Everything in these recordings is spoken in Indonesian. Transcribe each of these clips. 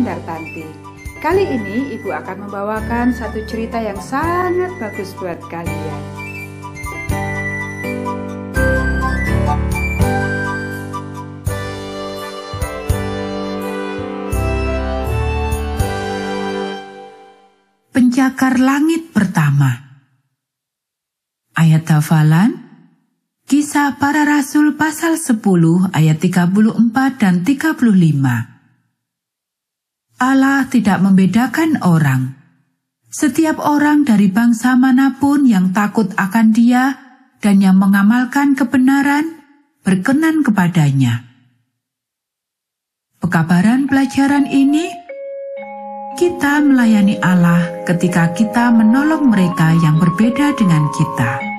Indartanti. Kali ini Ibu akan membawakan satu cerita yang sangat bagus buat kalian. Pencakar Langit Pertama Ayat hafalan Kisah para Rasul pasal 10 ayat 34 dan 35. Allah tidak membedakan orang. Setiap orang dari bangsa mana pun yang takut akan dia dan yang mengamalkan kebenaran berkenan kepadanya. Pekabaran pelajaran ini kita melayani Allah ketika kita menolong mereka yang berbeda dengan kita.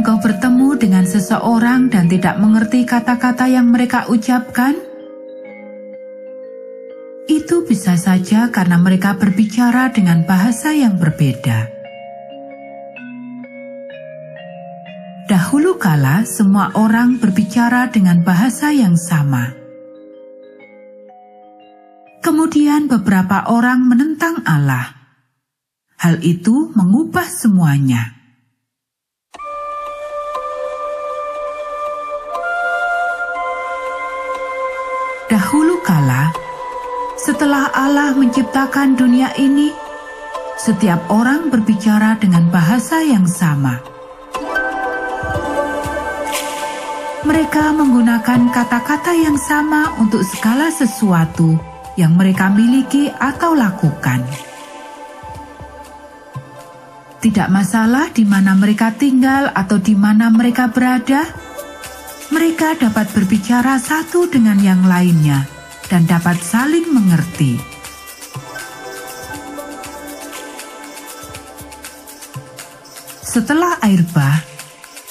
Engkau bertemu dengan seseorang dan tidak mengerti kata-kata yang mereka ucapkan? Itu bisa saja karena mereka berbicara dengan bahasa yang berbeda. Dahulu kala, semua orang berbicara dengan bahasa yang sama. Kemudian, beberapa orang menentang Allah. Hal itu mengubah semuanya. Dahulu kala, setelah Allah menciptakan dunia ini, setiap orang berbicara dengan bahasa yang sama. Mereka menggunakan kata-kata yang sama untuk segala sesuatu yang mereka miliki atau lakukan. Tidak masalah di mana mereka tinggal atau di mana mereka berada mereka dapat berbicara satu dengan yang lainnya dan dapat saling mengerti. Setelah air bah,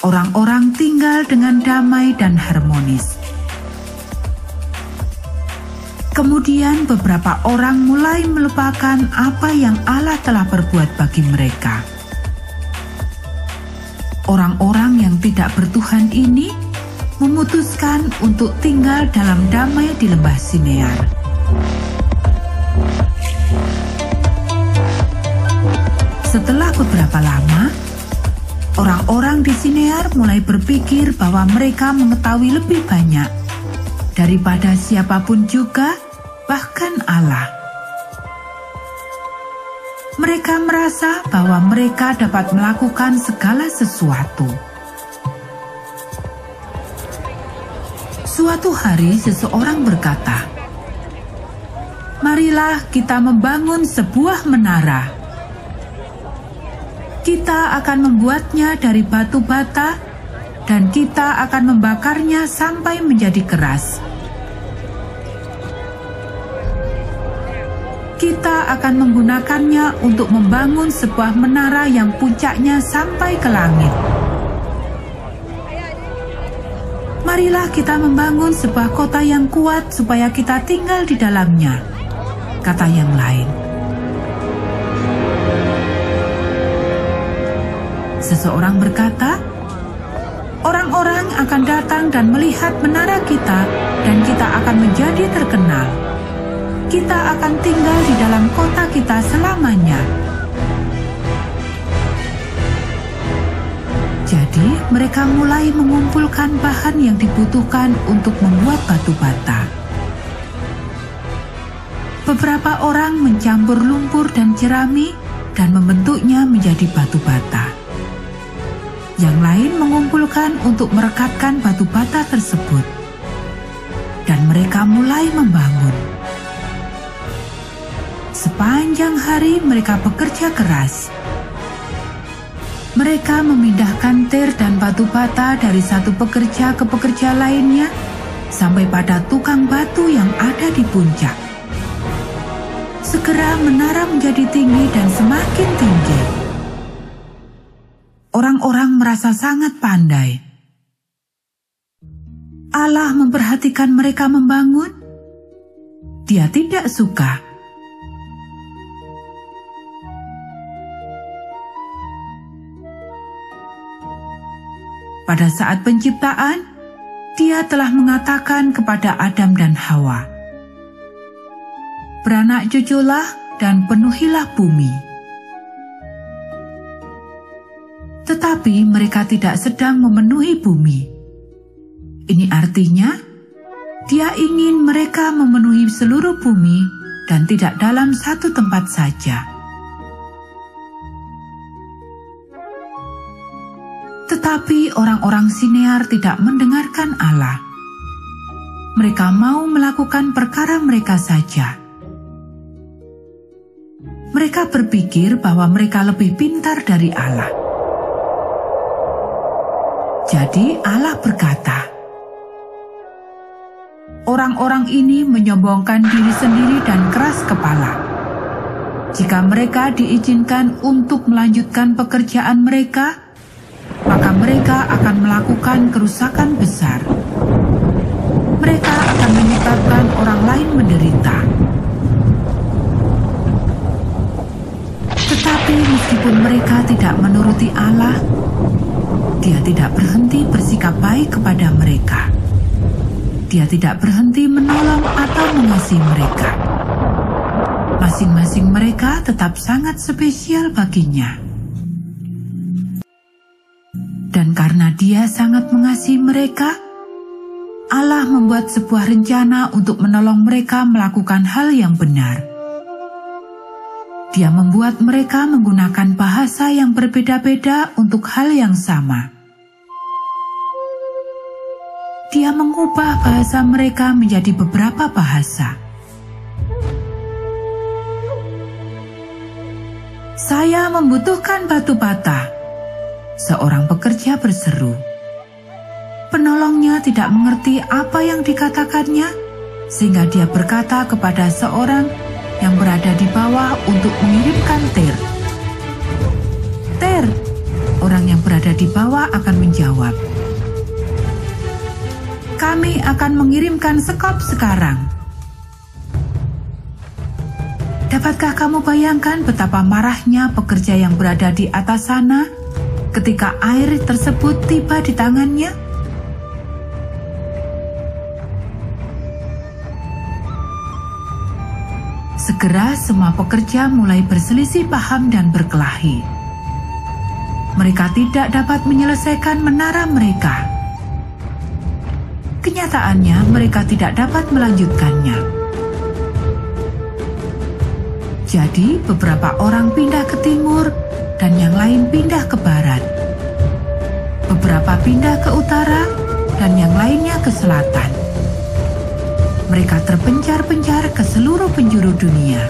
orang-orang tinggal dengan damai dan harmonis. Kemudian beberapa orang mulai melupakan apa yang Allah telah berbuat bagi mereka. Orang-orang yang tidak bertuhan ini memutuskan untuk tinggal dalam damai di lembah Sinear. Setelah beberapa lama, orang-orang di Sinear mulai berpikir bahwa mereka mengetahui lebih banyak daripada siapa pun juga, bahkan Allah. Mereka merasa bahwa mereka dapat melakukan segala sesuatu Suatu hari seseorang berkata, Marilah kita membangun sebuah menara. Kita akan membuatnya dari batu bata dan kita akan membakarnya sampai menjadi keras. Kita akan menggunakannya untuk membangun sebuah menara yang puncaknya sampai ke langit. Marilah kita membangun sebuah kota yang kuat supaya kita tinggal di dalamnya, kata yang lain. Seseorang berkata, orang-orang akan datang dan melihat menara kita dan kita akan menjadi terkenal. Kita akan tinggal di dalam kota kita selamanya. Mereka mulai mengumpulkan bahan yang dibutuhkan untuk membuat batu bata. Beberapa orang mencampur lumpur dan jerami dan membentuknya menjadi batu bata. Yang lain mengumpulkan untuk merekatkan batu bata tersebut. Dan mereka mulai membangun. Sepanjang hari mereka bekerja keras mereka memindahkan tir dan batu bata dari satu pekerja ke pekerja lainnya sampai pada tukang batu yang ada di puncak. Segera menara menjadi tinggi dan semakin tinggi. Orang-orang merasa sangat pandai. Allah memperhatikan mereka membangun. Dia tidak suka Pada saat penciptaan, Dia telah mengatakan kepada Adam dan Hawa, "Beranak cuculah dan penuhilah bumi." Tetapi mereka tidak sedang memenuhi bumi. Ini artinya dia ingin mereka memenuhi seluruh bumi dan tidak dalam satu tempat saja. Tetapi orang-orang Sinear tidak mendengarkan Allah. Mereka mau melakukan perkara mereka saja. Mereka berpikir bahwa mereka lebih pintar dari Allah. Jadi Allah berkata, Orang-orang ini menyombongkan diri sendiri dan keras kepala. Jika mereka diizinkan untuk melanjutkan pekerjaan mereka, mereka akan melakukan kerusakan besar. Mereka akan menyebabkan orang lain menderita. Tetapi meskipun mereka tidak menuruti Allah, Dia tidak berhenti bersikap baik kepada mereka. Dia tidak berhenti menolong atau mengasihi mereka. Masing-masing mereka tetap sangat spesial baginya. Dia sangat mengasihi mereka, Allah membuat sebuah rencana untuk menolong mereka melakukan hal yang benar. Dia membuat mereka menggunakan bahasa yang berbeda-beda untuk hal yang sama. Dia mengubah bahasa mereka menjadi beberapa bahasa. Saya membutuhkan batu bata seorang pekerja berseru. Penolongnya tidak mengerti apa yang dikatakannya, sehingga dia berkata kepada seorang yang berada di bawah untuk mengirimkan ter. Ter, orang yang berada di bawah akan menjawab. Kami akan mengirimkan sekop sekarang. Dapatkah kamu bayangkan betapa marahnya pekerja yang berada di atas sana ketika air tersebut tiba di tangannya? Segera semua pekerja mulai berselisih paham dan berkelahi. Mereka tidak dapat menyelesaikan menara mereka. Kenyataannya, mereka tidak dapat melanjutkannya. Jadi, beberapa orang pindah ke timur dan yang lain pindah ke barat. Beberapa pindah ke utara dan yang lainnya ke selatan. Mereka terpencar-pencar ke seluruh penjuru dunia.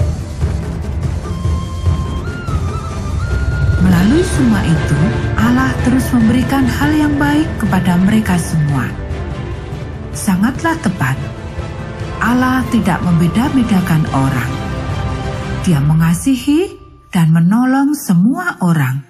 Melalui semua itu, Allah terus memberikan hal yang baik kepada mereka semua. Sangatlah tepat. Allah tidak membeda-bedakan orang. Dia mengasihi dan menolong semua orang.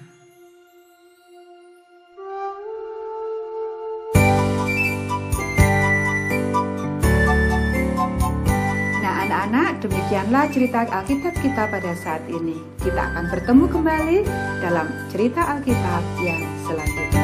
Nah, anak-anak, demikianlah cerita Alkitab kita pada saat ini. Kita akan bertemu kembali dalam cerita Alkitab yang selanjutnya.